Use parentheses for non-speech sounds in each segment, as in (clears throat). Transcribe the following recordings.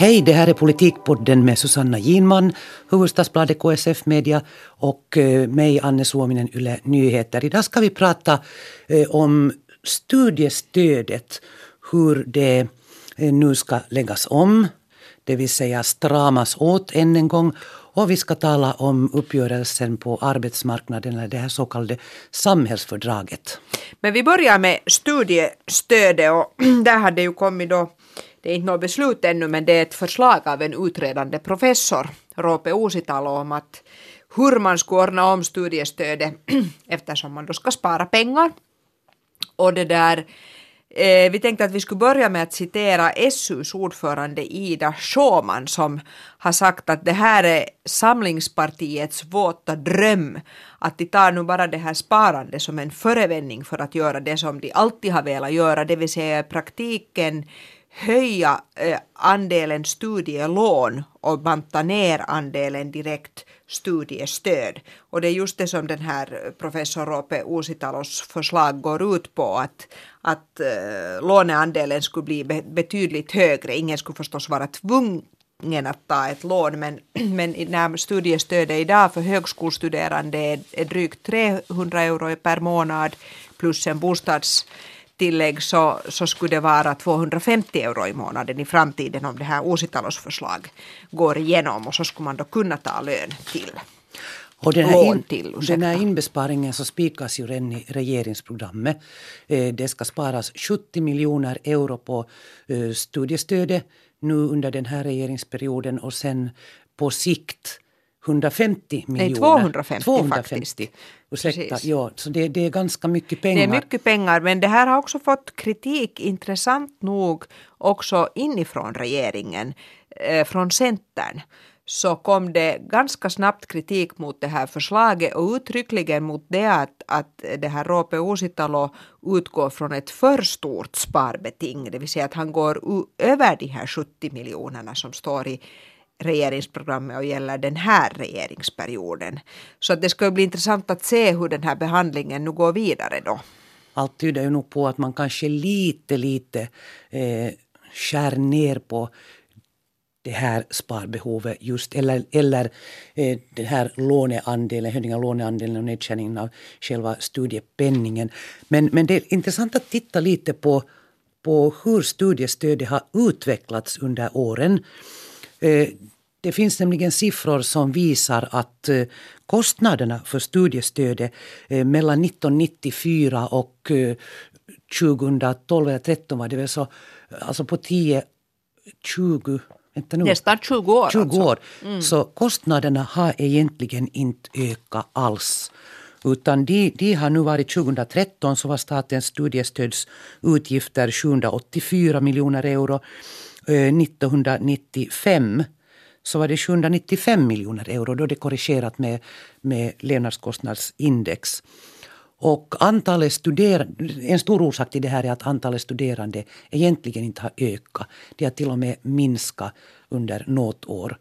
Hej, det här är Politikpodden med Susanna Ginman, Hufvudstadsbladet KSF Media och eh, mig, Anne Suominen, Yle Nyheter. Idag ska vi prata eh, om studiestödet, hur det eh, nu ska läggas om, det vill säga stramas åt än en gång. Och vi ska tala om uppgörelsen på arbetsmarknaden, eller det här så kallade samhällsfördraget. Men vi börjar med studiestödet och (clears throat) där hade ju kommit då det är inte något beslut ännu men det är ett förslag av en utredande professor, Roope Uusitalo, om att hur man ska ordna om studiestödet (clears throat) eftersom man då ska spara pengar. Och det där Eh, vi tänkte att vi skulle börja med att citera SUs ordförande Ida Schåman som har sagt att det här är Samlingspartiets våta dröm. Att de tar nu bara det här sparande som en förevändning för att göra det som de alltid har velat göra, det vill säga praktiken höja eh, andelen studielån och banta ner andelen direkt studiestöd. Och det är just det som den här professor Rope Uusitalos förslag går ut på, att, att äh, låneandelen skulle bli betydligt högre. Ingen skulle förstås vara tvungen att ta ett lån, men, (clears throat) men när studiestödet idag för högskolestuderande är, är drygt 300 euro per månad plus en bostads tillägg så, så skulle det vara 250 euro i månaden i framtiden om det här Uusitalos förslag går igenom och så skulle man då kunna ta lön till. Och den här, in, till, den här inbesparingen så spikas ju redan i regeringsprogrammet. Eh, det ska sparas 70 miljoner euro på eh, studiestödet nu under den här regeringsperioden och sen på sikt 150 miljoner. Nej, 250, 250 faktiskt. Ursäkta, ja, så det, det, är ganska mycket pengar. Det är mycket pengar, men det här har också fått kritik, intressant nog, också inifrån regeringen, eh, från Centern så kom det ganska snabbt kritik mot det här förslaget och uttryckligen mot det att, att det här Roope Uusitalo utgår från ett för stort sparbeting, det vill säga att han går över de här 70 miljonerna som står i regeringsprogrammet och gäller den här regeringsperioden. Så det ska bli intressant att se hur den här behandlingen nu går vidare då. Allt tyder ju nog på att man kanske lite, lite eh, skär ner på det här sparbehovet just eller, eller eh, den här låneandelen, höjningen av låneandelen och nedskärningen av själva studiepenningen. Men, men det är intressant att titta lite på, på hur studiestödet har utvecklats under åren. Eh, det finns nämligen siffror som visar att eh, kostnaderna för studiestödet eh, mellan 1994 och 2012 eller 2013 var det väl så, alltså på 10, 20 Vänta nu. Nästan 20 år. 20 alltså. år. Mm. Så kostnaderna har egentligen inte ökat alls. Utan de, de har nu varit 2013 så var statens studiestödsutgifter 784 miljoner euro. 1995 så var det 795 miljoner euro. Då är det korrigerat med, med levnadskostnadsindex. Och antalet studerande, en stor orsak till det här är att antalet studerande egentligen inte har ökat. Det har till och med minskat under något år.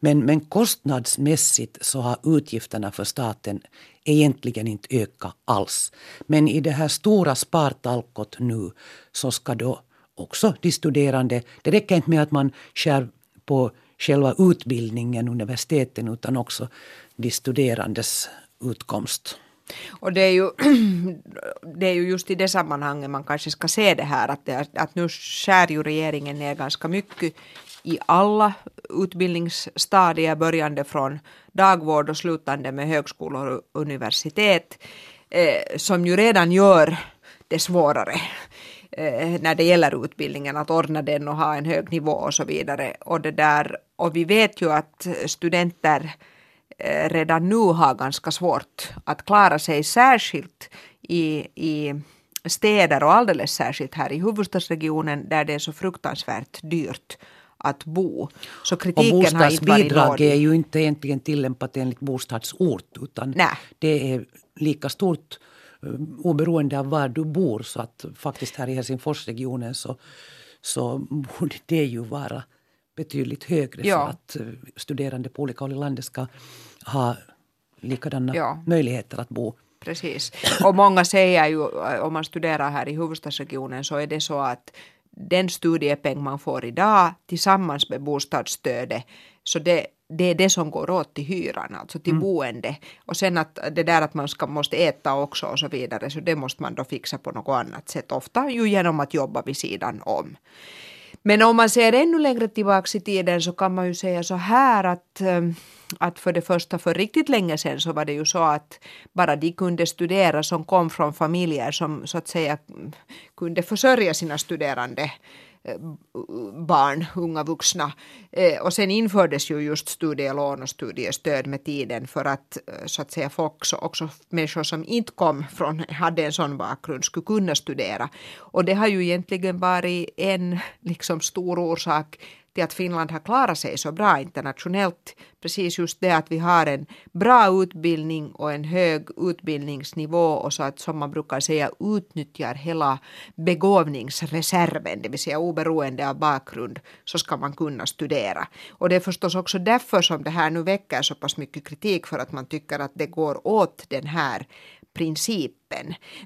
Men, men kostnadsmässigt så har utgifterna för staten egentligen inte ökat alls. Men i det här stora spartalkot nu så ska då också de studerande, det räcker inte med att man skär på själva utbildningen, universiteten, utan också de studerandes utkomst. Och det är, ju, (clears throat) det är ju just i det sammanhanget man kanske ska se det här att, det, att nu skär ju regeringen ner ganska mycket i alla utbildningsstadier börjande från dagvård och slutande med högskolor och universitet eh, som ju redan gör det svårare när det gäller utbildningen, att ordna den och ha en hög nivå och så vidare. Och, det där, och vi vet ju att studenter eh, redan nu har ganska svårt att klara sig, särskilt i, i städer och alldeles särskilt här i huvudstadsregionen där det är så fruktansvärt dyrt att bo. Så kritiken och bostadsbidrag är ju inte egentligen tillämpat enligt bostadsort utan Nä. det är lika stort Eh, oberoende av var du bor. Så att faktiskt här i Helsingforsregionen så, så borde det ju vara betydligt högre ja. för att eh, studerande på olika håll i landet ska ha likadana ja. möjligheter att bo Precis. Och många säger ju, om man studerar här i huvudstadsregionen så är det så att den studiepeng man får idag tillsammans med bostadsstödet, så det, det är det som går åt till hyran, alltså till mm. boende. Och sen att det där att man ska, måste äta också och så vidare, så det måste man då fixa på något annat sätt, ofta ju genom att jobba vid sidan om. Men om man ser ännu längre tillbaka i tiden så kan man ju säga så här att, ehm, att för det första för riktigt länge sedan så var det ju så att bara de kunde studera som kom från familjer som så att säga kunde försörja sina studerande Eh, barn, unga vuxna. Eh, och sen infördes ju just studielån och studiestöd med tiden för att eh, så att säga folk, också människor som inte kom från, hade en sån bakgrund skulle kunna studera. Och det har ju egentligen varit en liksom stor orsak till att Finland har klarat sig så bra internationellt. Precis just det att vi har en bra utbildning och en hög utbildningsnivå och så att som man brukar säga utnyttjar hela begåvningsreserven, det vill säga oberoende av bakgrund så ska man kunna studera. Och det är förstås också därför som det här nu väcker så pass mycket kritik för att man tycker att det går åt den här principen.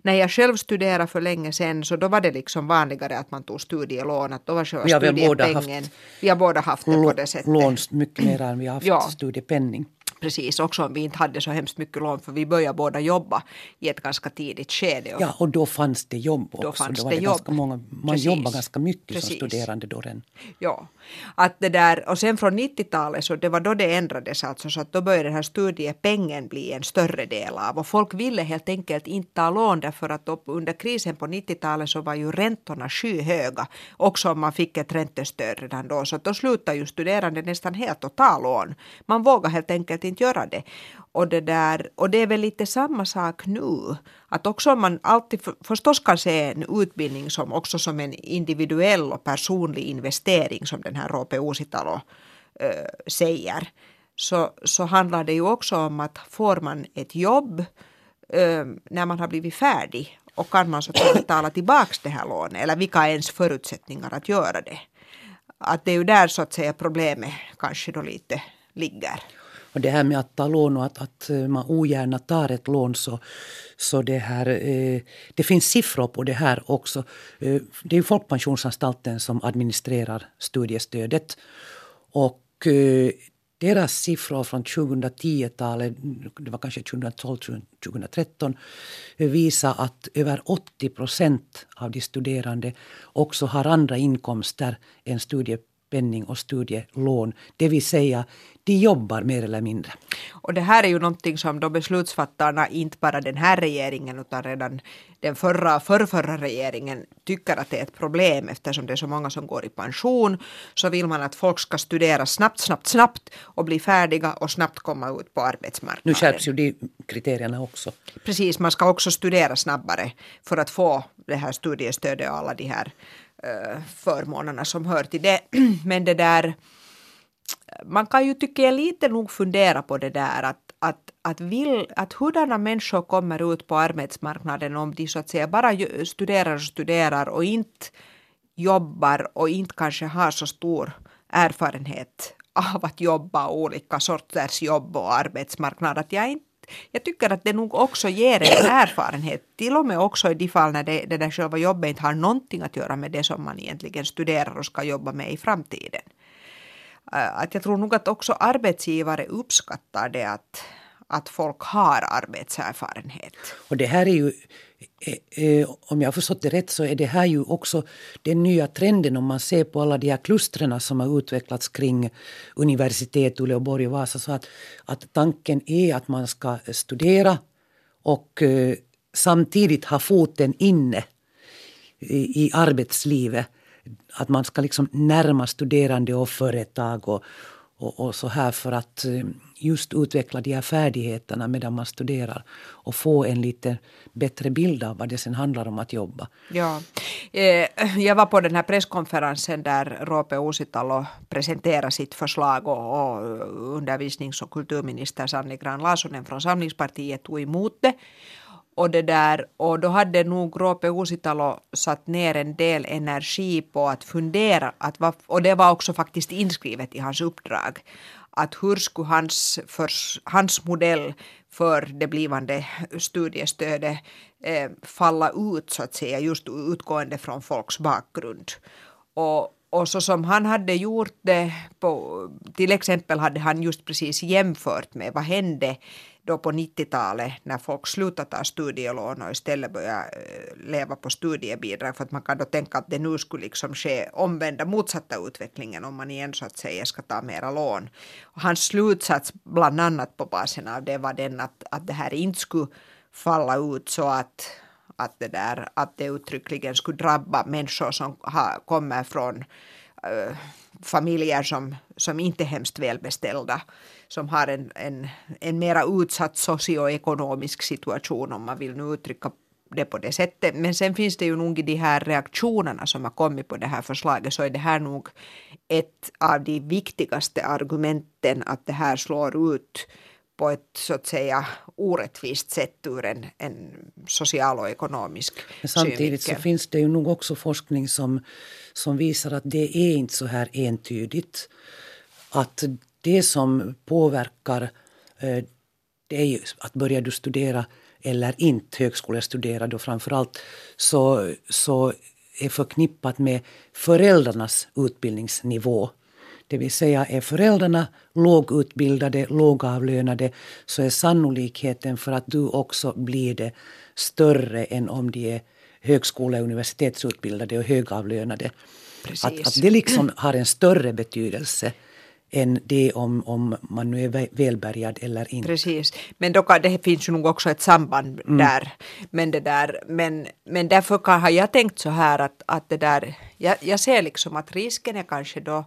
När jag själv studerade för länge sedan så då var det liksom vanligare att man tog studielån, att då var själva ja, studiepengen. Vi har båda haft det på det sättet. Lån mycket mer än vi har haft ja. studiepenning. Precis, också om vi inte hade så hemskt mycket lån för vi började båda jobba i ett ganska tidigt skede. Ja, och då fanns det jobb också. Då, fanns då var det, det jobb. Ganska många, man Precis. jobbade ganska mycket Precis. som studerande då redan. Ja, att det där, och sen från 90-talet så det var då det ändrades alltså så att då började den här studiepengen bli en större del av och folk ville helt enkelt inte ta lån därför att under krisen på 90-talet så var ju räntorna skyhöga också om man fick ett räntestöd redan då så då slutade ju studerande nästan helt att ta lån. Man vågar helt enkelt inte göra det. Och det, där, och det är väl lite samma sak nu. Att också om man alltid för, förstås kan se en utbildning som också som en individuell och personlig investering som den här Roope Uusitalo äh, säger. Så, så handlar det ju också om att får man ett jobb när man har blivit färdig och kan man så att (coughs) betala tillbaka det här lånet eller vilka är ens förutsättningar att göra det. Att det är ju där så att säga problemet kanske då lite ligger. Och det här med att ta lån och att, att eh, man ogärna tar ett lån så, så det här, eh, det finns siffror på det här också. Eh, det är Folkpensionsanstalten som administrerar studiestödet. Och eh, deras siffror från 2010-talet, det var kanske 2012-2013, visar att över 80 procent av de studerande också har andra inkomster än studie sjukpenning och studielån. Det vill säga, de jobbar mer eller mindre. Och det här är ju någonting som då beslutsfattarna, inte bara den här regeringen utan redan den förra, förrförra regeringen tycker att det är ett problem eftersom det är så många som går i pension. Så vill man att folk ska studera snabbt, snabbt, snabbt och bli färdiga och snabbt komma ut på arbetsmarknaden. Nu skärps ju de kriterierna också. Precis, man ska också studera snabbare för att få det här studiestödet och alla de här Eh, förmånerna som hör till det. (clears throat) Men det där, man kan ju tycka jag lite nog fundera på det där att, att, att, vill, att hurdana människor kommer ut på arbetsmarknaden om de så att säga bara studerar och studerar och inte jobbar och inte kanske har så stor erfarenhet av att jobba olika sorters jobb och arbetsmarknad. Att jag inte jag tycker att det nog också ger en erfarenhet, till och med också i de fall när det, det där själva jobbet inte har någonting att göra med det som man egentligen studerar och ska jobba med i framtiden. Att jag tror nog att också arbetsgivare uppskattar det att, att folk har arbetserfarenhet. Och det här är ju Eh, eh, om jag har förstått det rätt så är det här ju också den nya trenden om man ser på alla de här klustren som har utvecklats kring universitet, Uleåborg och Vasa. Så att, att tanken är att man ska studera och eh, samtidigt ha foten inne i, i arbetslivet. Att man ska liksom närma studerande och företag och, och, och, så här för att eh, just utveckla de här färdigheterna medan man studerar och få en lite bättre bild av vad det sen handlar om att jobba. Ja. Eh, jag var på den här presskonferensen där Roope Uusitalo presenterade sitt förslag och, och undervisnings och kulturminister Sanni Grahn Larssonen från Samlingspartiet tog emot det. Och, det där, och då hade nog Roope Uusitalo satt ner en del energi på att fundera, att, och det var också faktiskt inskrivet i hans uppdrag, att hur skulle hans, för, hans modell för det blivande studiestödet eh, falla ut så att säga just utgående från folks bakgrund. Och, och så som han hade gjort det, på, till exempel hade han just precis jämfört med vad hände då på 90-talet när folk slutade ta studielån och istället började eh, leva på studiebidrag för att man kan då tänka att det nu skulle liksom ske omvända motsatta utvecklingen om man igen så att säga ska ta mera lån. Och hans slutsats bland annat på basen av det var den att, att det här inte skulle falla ut så att att det, där, att det uttryckligen skulle drabba människor som ha, kommer från äh, familjer som, som inte är hemskt välbeställda, som har en, en, en mera utsatt socioekonomisk situation om man vill nu uttrycka det på det sättet. Men sen finns det ju nog i de här reaktionerna som har kommit på det här förslaget så är det här nog ett av de viktigaste argumenten att det här slår ut på ett så att säga orättvist sätt ur en, en social och ekonomisk Men Samtidigt synvinkel. så finns det ju nog också forskning som, som visar att det är inte så här entydigt. Att det som påverkar eh, det är ju att börjar du studera eller inte högskolestudera då framförallt så, så är förknippat med föräldrarnas utbildningsnivå. Det vill säga är föräldrarna lågutbildade, lågavlönade så är sannolikheten för att du också blir det större än om de är högskole och universitetsutbildade och högavlönade. Att, att det liksom har en större betydelse än det om, om man nu är välbärgad eller inte. Precis, men då kan, det finns ju nog också ett samband mm. där. Men, det där men, men därför kan, har jag tänkt så här att, att det där, jag, jag ser liksom att risken är kanske då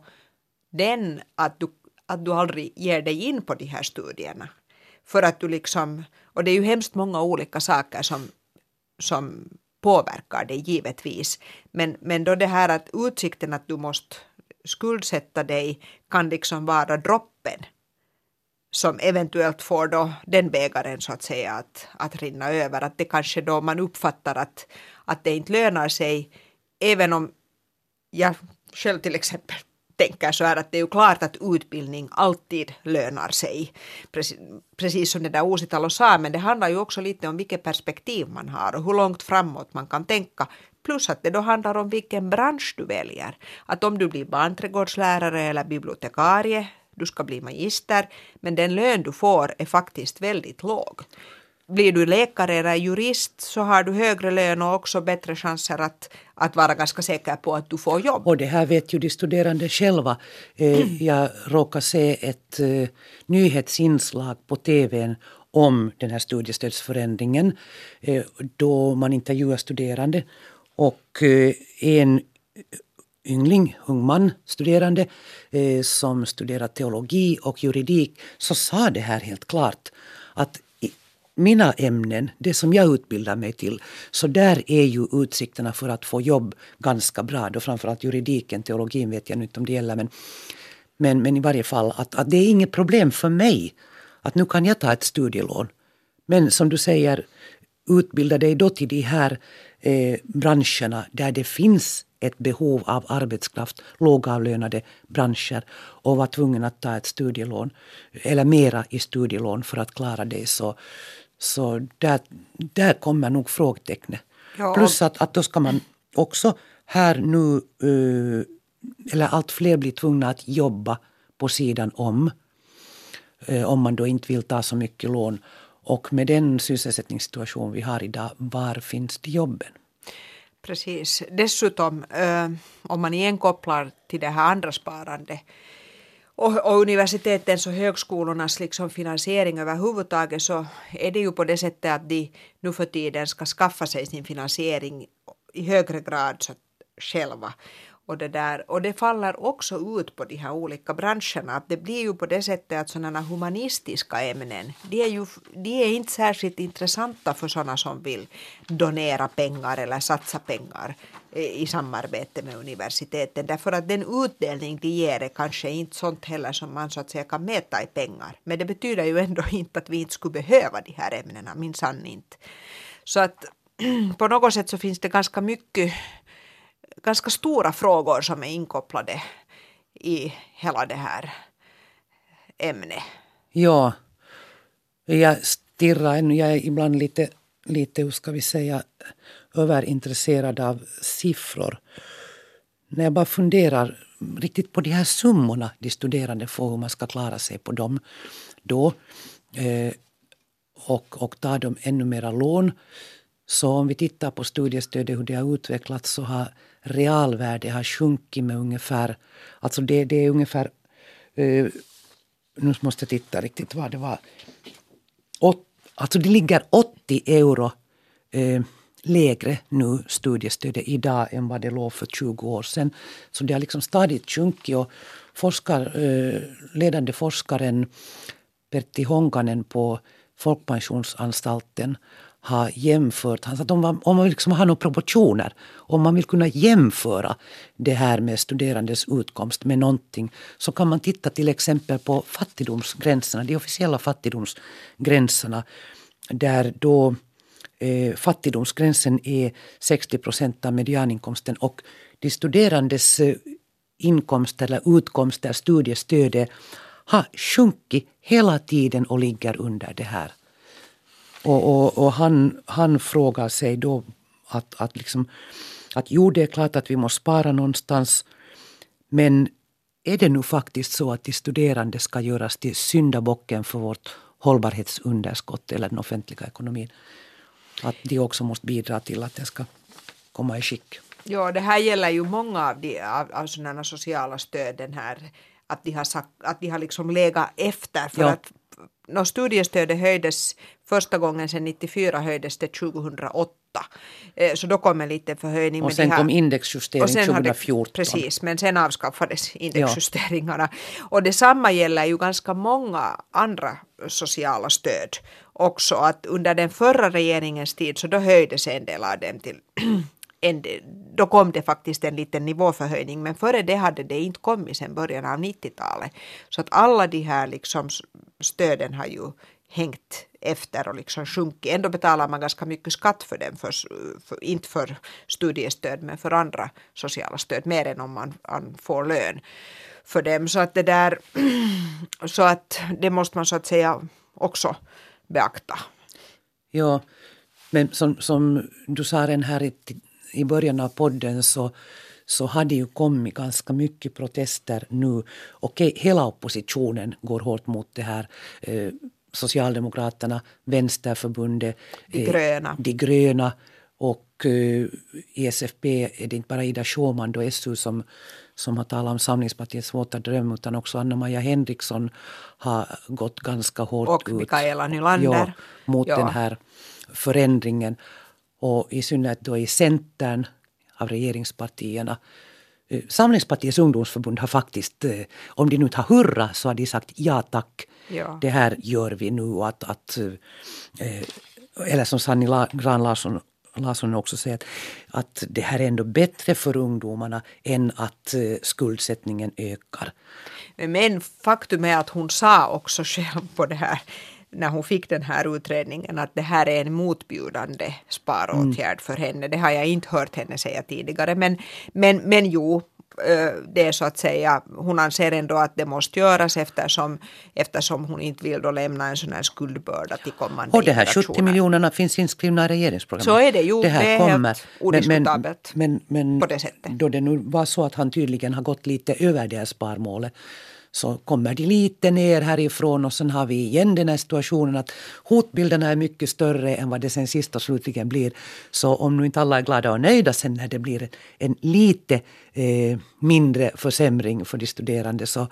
den att du, att du aldrig ger dig in på de här studierna. För att du liksom, och det är ju hemskt många olika saker som, som påverkar det givetvis. Men, men då det här att utsikten att du måste skuldsätta dig kan liksom vara droppen som eventuellt får då den bägaren så att säga att, att rinna över. Att det kanske då man uppfattar att, att det inte lönar sig även om jag själv till exempel tänker så här att det är ju klart att utbildning alltid lönar sig. Precis, precis som det där Uusitalo sa, men det handlar ju också lite om vilket perspektiv man har och hur långt framåt man kan tänka. Plus att det då handlar om vilken bransch du väljer. Att om du blir barnträdgårdslärare eller bibliotekarie, du ska bli magister, men den lön du får är faktiskt väldigt låg blir du läkare eller jurist så har du högre lön och också bättre chanser att, att vara ganska säker på att du får jobb. Och det här vet ju de studerande själva. Eh, (clears throat) jag råkade se ett eh, nyhetsinslag på tvn om den här studiestödsförändringen eh, då man intervjuar studerande och eh, en yngling, ung man, studerande eh, som studerar teologi och juridik så sa det här helt klart att mina ämnen, det som jag utbildar mig till, så där är ju utsikterna för att få jobb ganska bra. Då framförallt juridiken, teologin vet jag inte om det gäller. Men, men, men i varje fall att, att det är inget problem för mig att nu kan jag ta ett studielån. Men som du säger, utbilda dig då till de här eh, branscherna där det finns ett behov av arbetskraft, lågavlönade branscher och var tvungen att ta ett studielån eller mera i studielån för att klara det så, så där, där kommer nog frågetecknet. Ja. Plus att, att då ska man också här nu, uh, eller allt fler blir tvungna att jobba på sidan om. Uh, om man då inte vill ta så mycket lån. Och med den sysselsättningssituation vi har idag, var finns de jobben? Precis. Dessutom, eh, om man igen kopplar till det här andra sparandet och, och universitetens och högskolornas liksom finansiering överhuvudtaget så är det ju på det sättet att de nu för tiden ska skaffa sig sin finansiering i högre grad så själva. Och det, där, och det faller också ut på de här olika branscherna. Att det blir ju på det sättet att sådana humanistiska ämnen, de är ju de är inte särskilt intressanta för sådana som vill donera pengar eller satsa pengar eh, i samarbete med universiteten. Därför att den utdelning de ger är kanske inte sånt heller som man så att säga kan mäta i pengar. Men det betyder ju ändå (laughs) inte att vi inte skulle behöva de här ämnena, minsann inte. Så att (clears throat) på något sätt så finns det ganska mycket ganska stora frågor som är inkopplade i hela det här ämnet. Ja, jag stirrar ännu. Jag är ibland lite, lite hur ska vi säga, överintresserad av siffror. När jag bara funderar riktigt på de här summorna de studerande får, hur man ska klara sig på dem då. Eh, och, och tar dem ännu mera lån. Så om vi tittar på studiestödet, hur det har utvecklats, så har realvärdet har sjunkit med ungefär, alltså det, det är ungefär, eh, nu måste jag titta riktigt vad det var, Åt, alltså det ligger 80 euro eh, lägre nu studiestödet idag än vad det låg för 20 år sedan. Så det har liksom stadigt sjunkit och forskar, eh, ledande forskaren Pertti Honkanen på Folkpensionsanstalten har jämfört. Han sa att om man, om man liksom har några proportioner, om man vill kunna jämföra det här med studerandes utkomst med någonting så kan man titta till exempel på fattigdomsgränserna, de officiella fattigdomsgränserna där då eh, fattigdomsgränsen är 60 procent av medianinkomsten och de studerandes eh, inkomster eller utkomster, studiestödet har sjunkit hela tiden och ligger under det här. Och, och, och han, han frågar sig då att, att, liksom, att jo, det är klart att vi måste spara någonstans. Men är det nu faktiskt så att de studerande ska göras till syndabocken för vårt hållbarhetsunderskott eller den offentliga ekonomin? Att de också måste bidra till att det ska komma i skick. Ja, det här gäller ju många av, de, av, av sådana sociala stöd, den här att de har, sagt, att de har liksom legat efter. För ja. att no, studiestödet höjdes första gången sedan 94 höjdes det 2008. Eh, så då kom en liten förhöjning. Och sen här, kom indexjustering och sen 2014. Det, precis, men sen avskaffades indexjusteringarna. Ja. Och detsamma gäller ju ganska många andra sociala stöd också. Att under den förra regeringens tid så då höjdes en del av dem till en, då kom det faktiskt en liten nivåförhöjning men före det hade det inte kommit sedan början av 90-talet. Så att alla de här liksom stöden har ju hängt efter och liksom sjunkit. Ändå betalar man ganska mycket skatt för dem, för, för, inte för studiestöd men för andra sociala stöd, mer än om man, man får lön för dem. Så att det där, (clears throat) så att det måste man så att säga också beakta. Ja, men som, som du sa den här i, i början av podden så så har det ju kommit ganska mycket protester nu. Okej, hela oppositionen går hårt mot det här. Eh, Socialdemokraterna, Vänsterförbundet, De eh, gröna, de gröna och eh, i SFP är det inte bara Ida Schumann och SU som, som har talat om Samlingspartiets våta dröm utan också Anna-Maja Henriksson har gått ganska hårt och ut. Och Mikaela Nylander. Ja, mot ja. den här förändringen. Och i synnerhet då i Centern av regeringspartierna. Eh, Samlingspartiets ungdomsförbund har faktiskt, eh, om de nu tar hurra, så har de sagt ja tack. Ja. Det här gör vi nu. Att, att, eh, eller som Sanni Gran Larsson, Larsson också säger, att, att det här är ändå bättre för ungdomarna än att skuldsättningen ökar. Men faktum är att hon sa också själv på det här när hon fick den här utredningen att det här är en motbjudande sparåtgärd mm. för henne. Det har jag inte hört henne säga tidigare. Men, men, men jo, det är så att säga, hon anser ändå att det måste göras eftersom, eftersom hon inte vill då lämna en sån här skuldbörda till kommande Och de här 70 miljonerna finns inskrivna i regeringsprogrammet. Så är det, jo, det, här det är kommer. helt odiskutabelt men, men, men, på det sättet. Då det nu var så att han tydligen har gått lite över det här sparmålet så kommer de lite ner härifrån och sen har vi igen den här situationen att hotbilderna är mycket större än vad det sen sist och slutligen blir. Så om nu inte alla är glada och nöjda sen när det blir en lite eh, mindre försämring för de studerande så,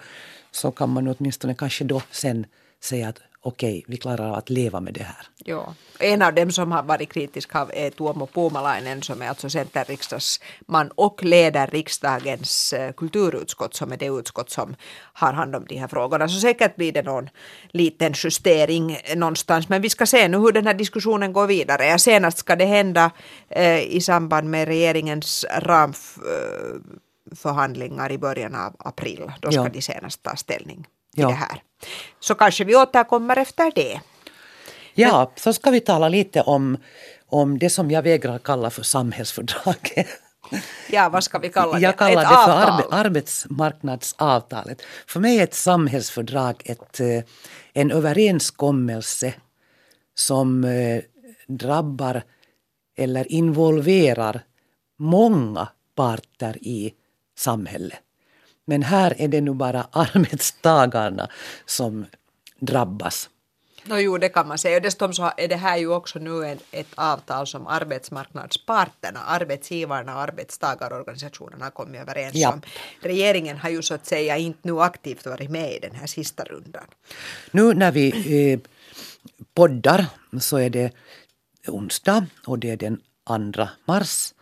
så kan man åtminstone kanske då sen säga att okej, vi klarar av att leva med det här. Ja. En av dem som har varit kritisk är Tuomo Puumalainen som är alltså centerriksdagsman och leder riksdagens eh, kulturutskott som är det utskott som har hand om de här frågorna. Så säkert blir det någon liten justering någonstans. Men vi ska se nu hur den här diskussionen går vidare. Senast ska det hända eh, i samband med regeringens ramförhandlingar i början av april. Då ska ja. de senast ta ställning till ja. det här. Så kanske vi återkommer efter det. Ja, så ska vi tala lite om, om det som jag vägrar kalla för samhällsfördraget. Ja, vad ska vi kalla det? Jag kallar ett det för avtal. arbe arbetsmarknadsavtalet. För mig är ett samhällsfördrag ett, eh, en överenskommelse som eh, drabbar eller involverar många parter i samhället. Men här är det nu bara (laughs) arbetstagarna som drabbas. No, jo, det kan man säga. Dessutom så är det här ju också nu ett avtal som arbetsmarknadsparterna, arbetsgivarna och arbetstagarorganisationerna har kommit överens Ja. om. Regeringen har ju så att säga inte nu aktivt varit med i den här sista rundan. Nu när vi eh, poddar så är det onsdag och det är den 2 mars.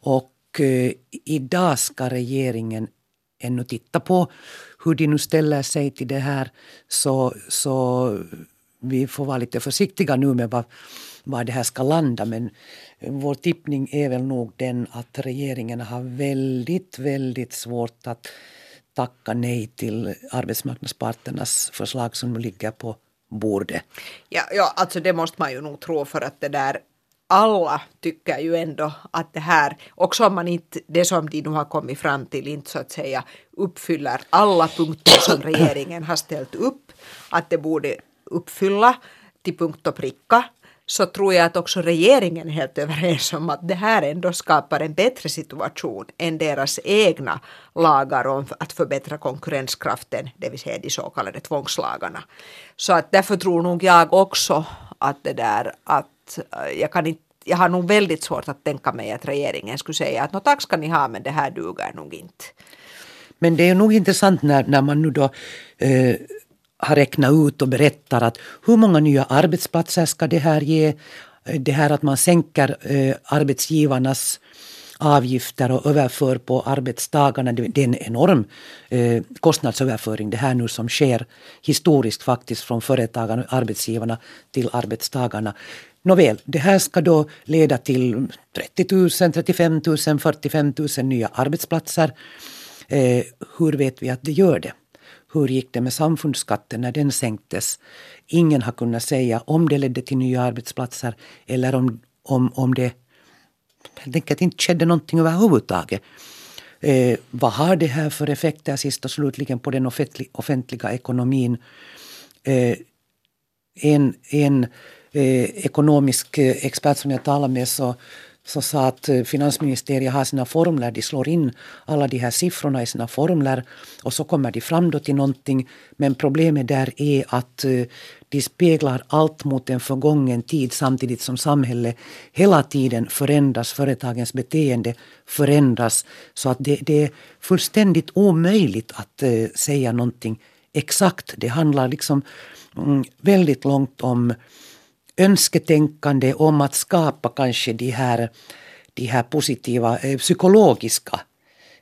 Och eh, idag ska regeringen ännu titta på hur de nu ställer sig till det här. Så, så vi får vara lite försiktiga nu med vad, var det här ska landa. Men vår tippning är väl nog den att regeringen har väldigt, väldigt svårt att tacka nej till arbetsmarknadsparternas förslag som nu ligger på bordet. Ja, ja, alltså det måste man ju nog tro för att det där alla tycker ju ändå att det här, också om man inte, det som de nu har kommit fram till, inte så att säga uppfyller alla punkter som regeringen har ställt upp, att det borde uppfylla till punkt och pricka, så tror jag att också regeringen är helt överens om att det här ändå skapar en bättre situation än deras egna lagar om att förbättra konkurrenskraften, det vill säga de så kallade tvångslagarna. Så att därför tror nog jag också att det där att Eh, jag kan inte jag har nog väldigt svårt att tänka mig att regeringen skulle säga att no, tack ska ni ha men det här duger nog inte. Men det är nog intressant när, när man nu då eh, har räknat ut och berättar att hur många nya arbetsplatser ska det här ge? Eh, det här att man sänker eh, arbetsgivarnas avgifter och överför på arbetstagarna. Det, är en enorm eh, kostnadsöverföring det här nu som sker historiskt faktiskt från företagarna och arbetsgivarna till arbetstagarna. Nåväl, det här ska då leda till 30 000, 35 000, 45 000 nya arbetsplatser. Eh, hur vet vi att det gör det? Hur gick det med samfundsskatten när den sänktes? Ingen har kunnat säga om det ledde till nya arbetsplatser eller om, om, om det helt enkelt inte skedde någonting överhuvudtaget. Eh, vad har det här för effekter sist och slutligen på den offentliga, offentliga ekonomin? Eh, en en eh, ekonomisk eh, expert som jag talade med så, så sa att eh, finansministeriet har sina formler, de slår in alla de här siffrorna i sina formler och så kommer de fram då till någonting. Men problemet där är att eh, de speglar allt mot en förgången tid samtidigt som samhället hela tiden förändras, företagens beteende förändras. Så att det, det är fullständigt omöjligt att eh, säga någonting exakt. Det handlar liksom mm, väldigt långt om önsketänkande om att skapa kanske de här, de här positiva eh, psykologiska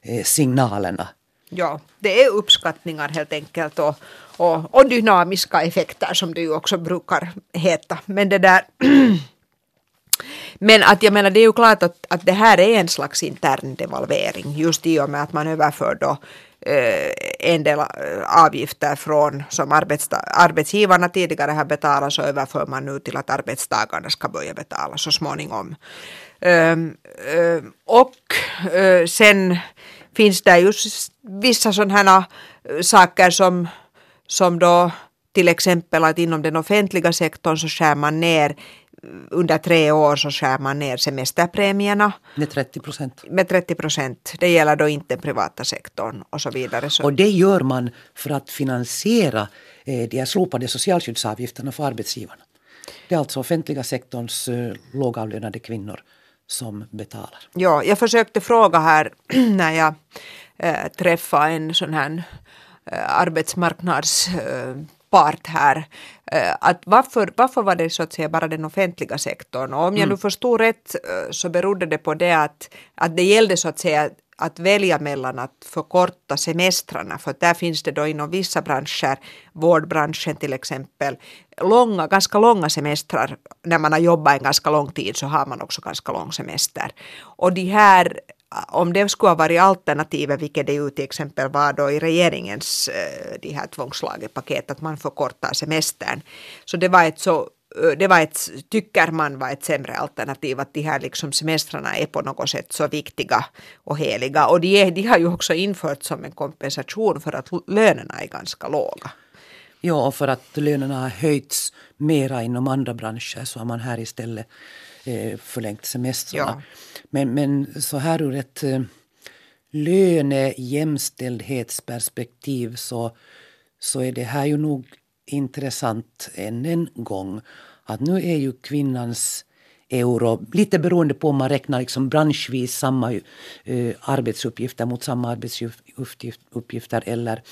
eh, signalerna. Ja, det är uppskattningar helt enkelt och, och, och dynamiska effekter som det ju också brukar heta. Men det där (clears throat) Men att jag menar det är ju klart att, att det här är en slags intern devalvering just i och med att man överför då Eh, en del eh, avgifter från som arbetsgivarna tidigare har betalat så överför man nu till att arbetstagarna ska börja betala så småningom. Ehm, eh, och sen finns det ju vissa sådana saker som, som då till exempel att inom den offentliga sektorn så skär man ner under tre år så skär man ner semesterpremierna Med 30 procent. med 30 procent. Det gäller då inte den privata sektorn och så vidare. Så, Och det gör man för att finansiera eh, de här slopade socialskyddsavgifterna för arbetsgivarna. Det är alltså offentliga sektorns eh, lågavlönade kvinnor som betalar. ja, jag försökte fråga här (clears throat) när jag äh, träffade en sån här äh, arbetsmarknadspart här äh, att varför, varför var det så att säga bara den offentliga sektorn? Och om jag nu förstod rätt äh, så berodde det på det att, att det gällde så att säga att välja mellan att förkorta semestrarna för där finns det då inom vissa branscher, vårdbranschen till exempel, långa, ganska långa semestrar. När man har jobbat en ganska lång tid så har man också ganska lång semester. Och de här om det skulle ha varit alternativet, vilket det ju till exempel var då i regeringens eh, de här tvångslagepaket, att man förkortar semestern. Så det var ett så eh, det var ett, tycker man var ett sämre alternativ att de här liksom semestrarna är på något sätt så viktiga och heliga. Och de, är, de har ju också införts som en kompensation för att lönerna är ganska låga. Ja, och för att lönerna har höjts mera inom andra branscher så har man här istället eh, förlängt semestrarna. Ja. Men, men så här ur ett eh, löne jämställdhetsperspektiv så, så är det här ju nog intressant än en gång att nu är ju kvinnans euro, lite beroende på om man räknar liksom branschvis samma uh, arbetsuppgifter mot samma arbetsuppgifter eller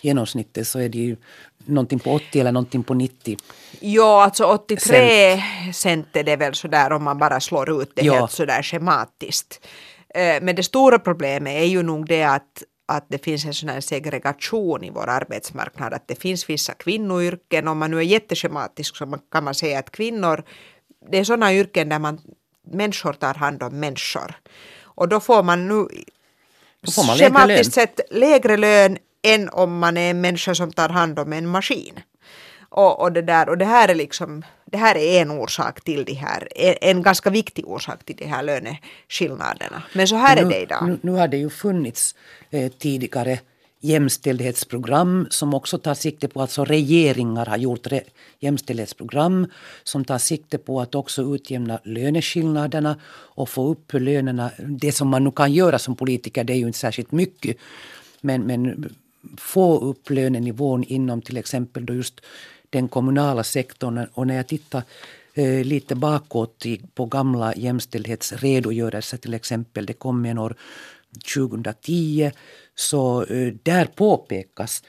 genomsnittet så är det ju någonting på 80 eller någonting på 90. Ja, alltså 83 cent, cent är det väl sådär om man bara slår ut det ja. helt sådär schematiskt. Eh, men det stora problemet är ju nog det att att det finns en sån här segregation i vår arbetsmarknad, att det finns vissa kvinnoyrken, om man nu är jätteschematisk så kan man säga att kvinnor, det är sådana yrken där man, människor tar hand om människor. Och då får man nu får man schematiskt sett lägre lön än om man är en människa som tar hand om en maskin. Och, och, det där, och det här är liksom det här är en orsak till de här, en ganska viktig orsak till de här löneskillnaderna. Men så här nu, är det idag. Nu, nu har det ju funnits eh, tidigare jämställdhetsprogram som också tar sikte på, alltså regeringar har gjort re, jämställdhetsprogram som tar sikte på att också utjämna löneskillnaderna och få upp lönerna. Det som man nu kan göra som politiker det är ju inte särskilt mycket men, men få upp lönenivån inom till exempel då just den kommunala sektorn. Och när jag tittar eh, lite bakåt i, på gamla jämställdhetsredogörelser till exempel, det kom en år 2010, så eh, där påpekas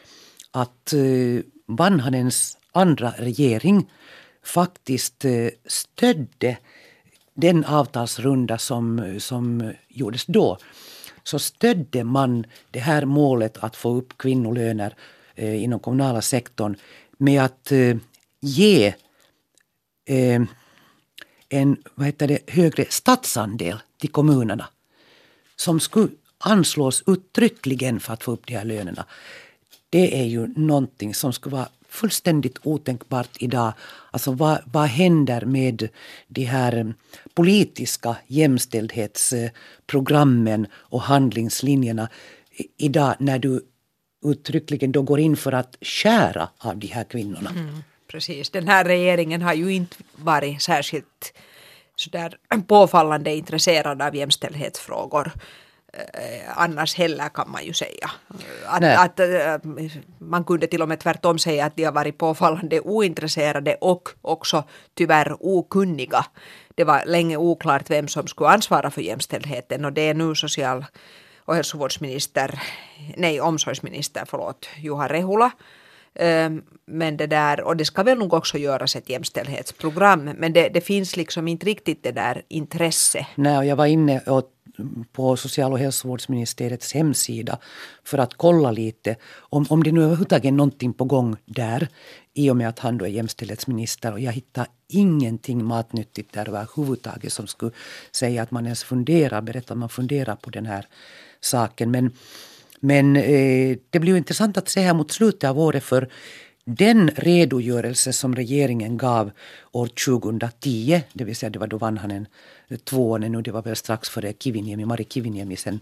att eh, Vanhanens andra regering faktiskt eh, stödde den avtalsrunda som, eh, som eh, gjordes då så stödde man det här målet att få upp kvinnolöner eh, inom kommunala sektorn med att eh, ge eh, en vad heter det, högre statsandel till kommunerna som skulle anslås uttryckligen för att få upp de här lönerna. Det är ju någonting som skulle vara fullständigt otänkbart idag. Alltså vad, vad händer med de här politiska jämställdhetsprogrammen och handlingslinjerna idag när du uttryckligen då går in för att skära av de här kvinnorna. Mm, precis, den här regeringen har ju inte varit särskilt sådär påfallande intresserad av jämställdhetsfrågor annars heller kan man ju säga. Att, att, eh, man kunde till och med tvärtom säga att de har varit påfallande ointresserade och också tyvärr okunniga. Det var länge oklart vem som skulle ansvara för jämställdheten och det är nu social och hälsovårdsminister, nej omsorgsminister, förlåt, Juha Rehula. Ehm, men det där, och det ska väl nog också göras ett jämställdhetsprogram, men det, det finns liksom inte riktigt det där intresse. Nej, och jag var inne och på social och hälsovårdsministeriets hemsida för att kolla lite om, om det nu överhuvudtaget är någonting på gång där i och med att han då är jämställdhetsminister. Och jag hittar ingenting matnyttigt där överhuvudtaget som skulle säga att man ens funderar, berätta att man funderar på den här saken. Men, men eh, det blir intressant att se här mot slutet av året för den redogörelse som regeringen gav år 2010, det vill säga det var då Vanhanen han eh, tvåan nu, det var väl strax före Kiviniemi, Mari Kiviniemi sen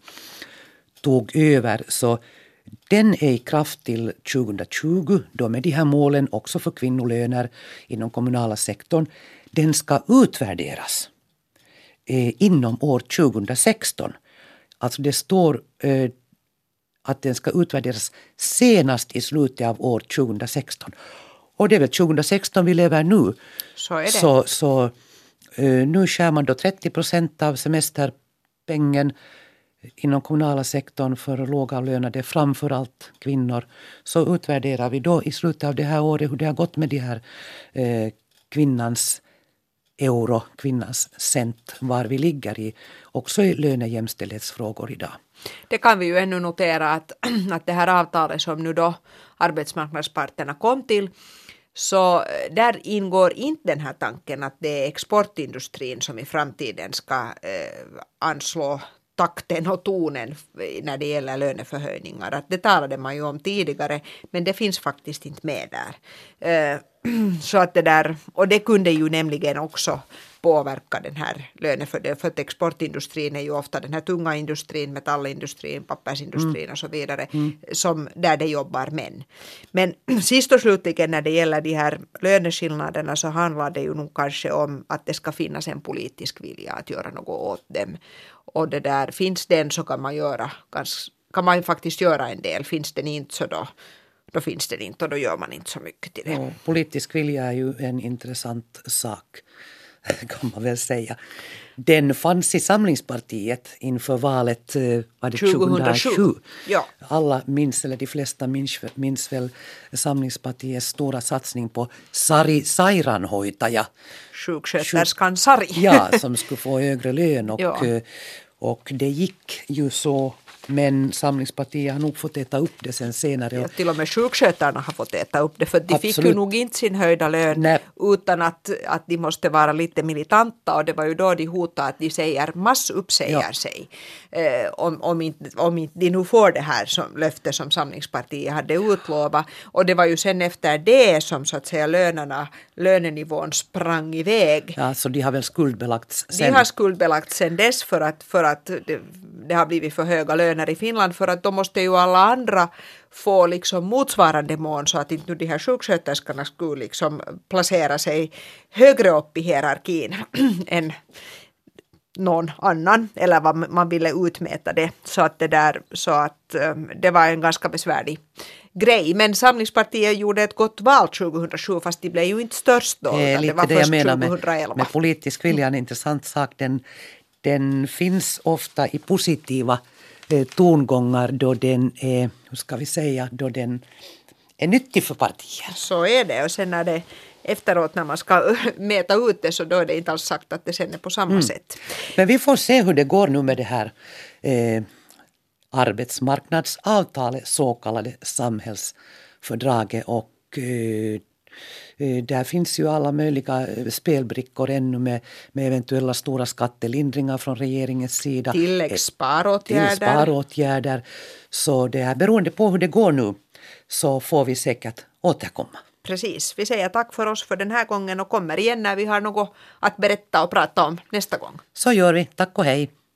tog över, så den är i kraft till 2020, då med de här målen också för kvinnolöner inom kommunala sektorn. Den ska utvärderas eh, inom år 2016. Alltså det står eh, att den ska utvärderas senast i slutet av år 2016. Och det är väl 2016 vi lever nu. Så är det. Så, så uh, nu skär man då 30 procent av semesterpengen inom kommunala sektorn för lågavlönade, framför allt kvinnor. Så utvärderar vi då i slutet av det här året hur det har gått med de här uh, kvinnans euro, kvinnans cent, var vi ligger i, också i lönejämställdhetsfrågor idag. Det kan vi ju ännu notera att, (clears throat) att det här avtalet som nu då arbetsmarknadsparterna kom till så eh, där ingår inte den här tanken att det är exportindustrin som i framtiden ska eh, anslå takten och tonen när det gäller löneförhöjningar. Att det talade man ju om tidigare, men det finns faktiskt inte med där. Eh, (clears throat) så att det där, och det kunde ju nämligen också påverka den här lönefördelen. För att exportindustrin är ju ofta den här tunga industrin, metallindustrin, pappersindustrin mm. och så vidare, mm. som, där det jobbar män. Men (clears throat) sist och slutligen när det gäller de här löneskillnaderna så handlar det ju nog kanske om att det ska finnas en politisk vilja att göra något åt dem. Och det där, finns den så kan man göra kan man faktiskt göra en del. Finns den inte så då, då finns den inte och då gör man inte så mycket till det. Ja, politisk vilja är ju en intressant sak (laughs) kan man väl säga. Den fanns i Samlingspartiet inför valet eh, var det 2007. 2007. Ja. Alla minns, eller de flesta minns, minns väl Samlingspartiets stora satsning på Sari Sairaanhoitaja. Sjuksköterskan Sari. Ja, (laughs) som skulle få högre lön och, ja. Eh, och det gick ju så men Samlingspartiet har nog fått äta upp det sen senare. Ja, till och med sjukskötarna har fått äta upp det för de Absolut. fick ju nog inte sin höjda lön Nej. utan att, att de måste vara lite militanta och det var ju då de hotade att de säger massuppsäger ja. sig. Eh, om, om, inte, om inte de nu får det här som löfte som Samlingspartiet hade utlovat. Och det var ju sen efter det som så att säga lönerna, lönenivån sprang iväg. Ja, så de har väl skuldbelagts sen? De har skuldbelagts sen dess för att, för att det, det har blivit för höga löner i Finland för att då måste ju alla andra få liksom motsvarande mån så att inte nu de här sjuksköterskorna skulle liksom placera sig högre upp i hierarkin (clears throat) än någon annan eller vad man ville utmäta det. Så att det där så att um, det var en ganska besvärlig grej. Men Samlingspartiet gjorde ett gott val 2007 fast de blev ju inte störst då. Det är lite det, var det jag menar med, med politisk vilja, en intressant sak. Den, den finns ofta i positiva tongångar då den är, hur ska vi säga, då den är nyttig för partier. Så är det och sen när det efteråt när man ska (laughs) mäta ut det så då är det inte alls sagt att det sen är på samma mm. sätt. Men vi får se hur det går nu med det här eh, arbetsmarknadsavtalet, så kallade samhällsfördraget och eh, Eh, där finns ju alla möjliga eh, spelbrickor ännu med, med eventuella stora skattelindringar från regeringens sida. Tilläggssparåtgärder. Tilläggssparåtgärder. Så det är beroende på hur det går nu så får vi säkert återkomma. Precis. Vi säger tack för oss för den här gången och kommer igen när vi har något att berätta och prata om nästa gång. Så gör vi. Tack och hej.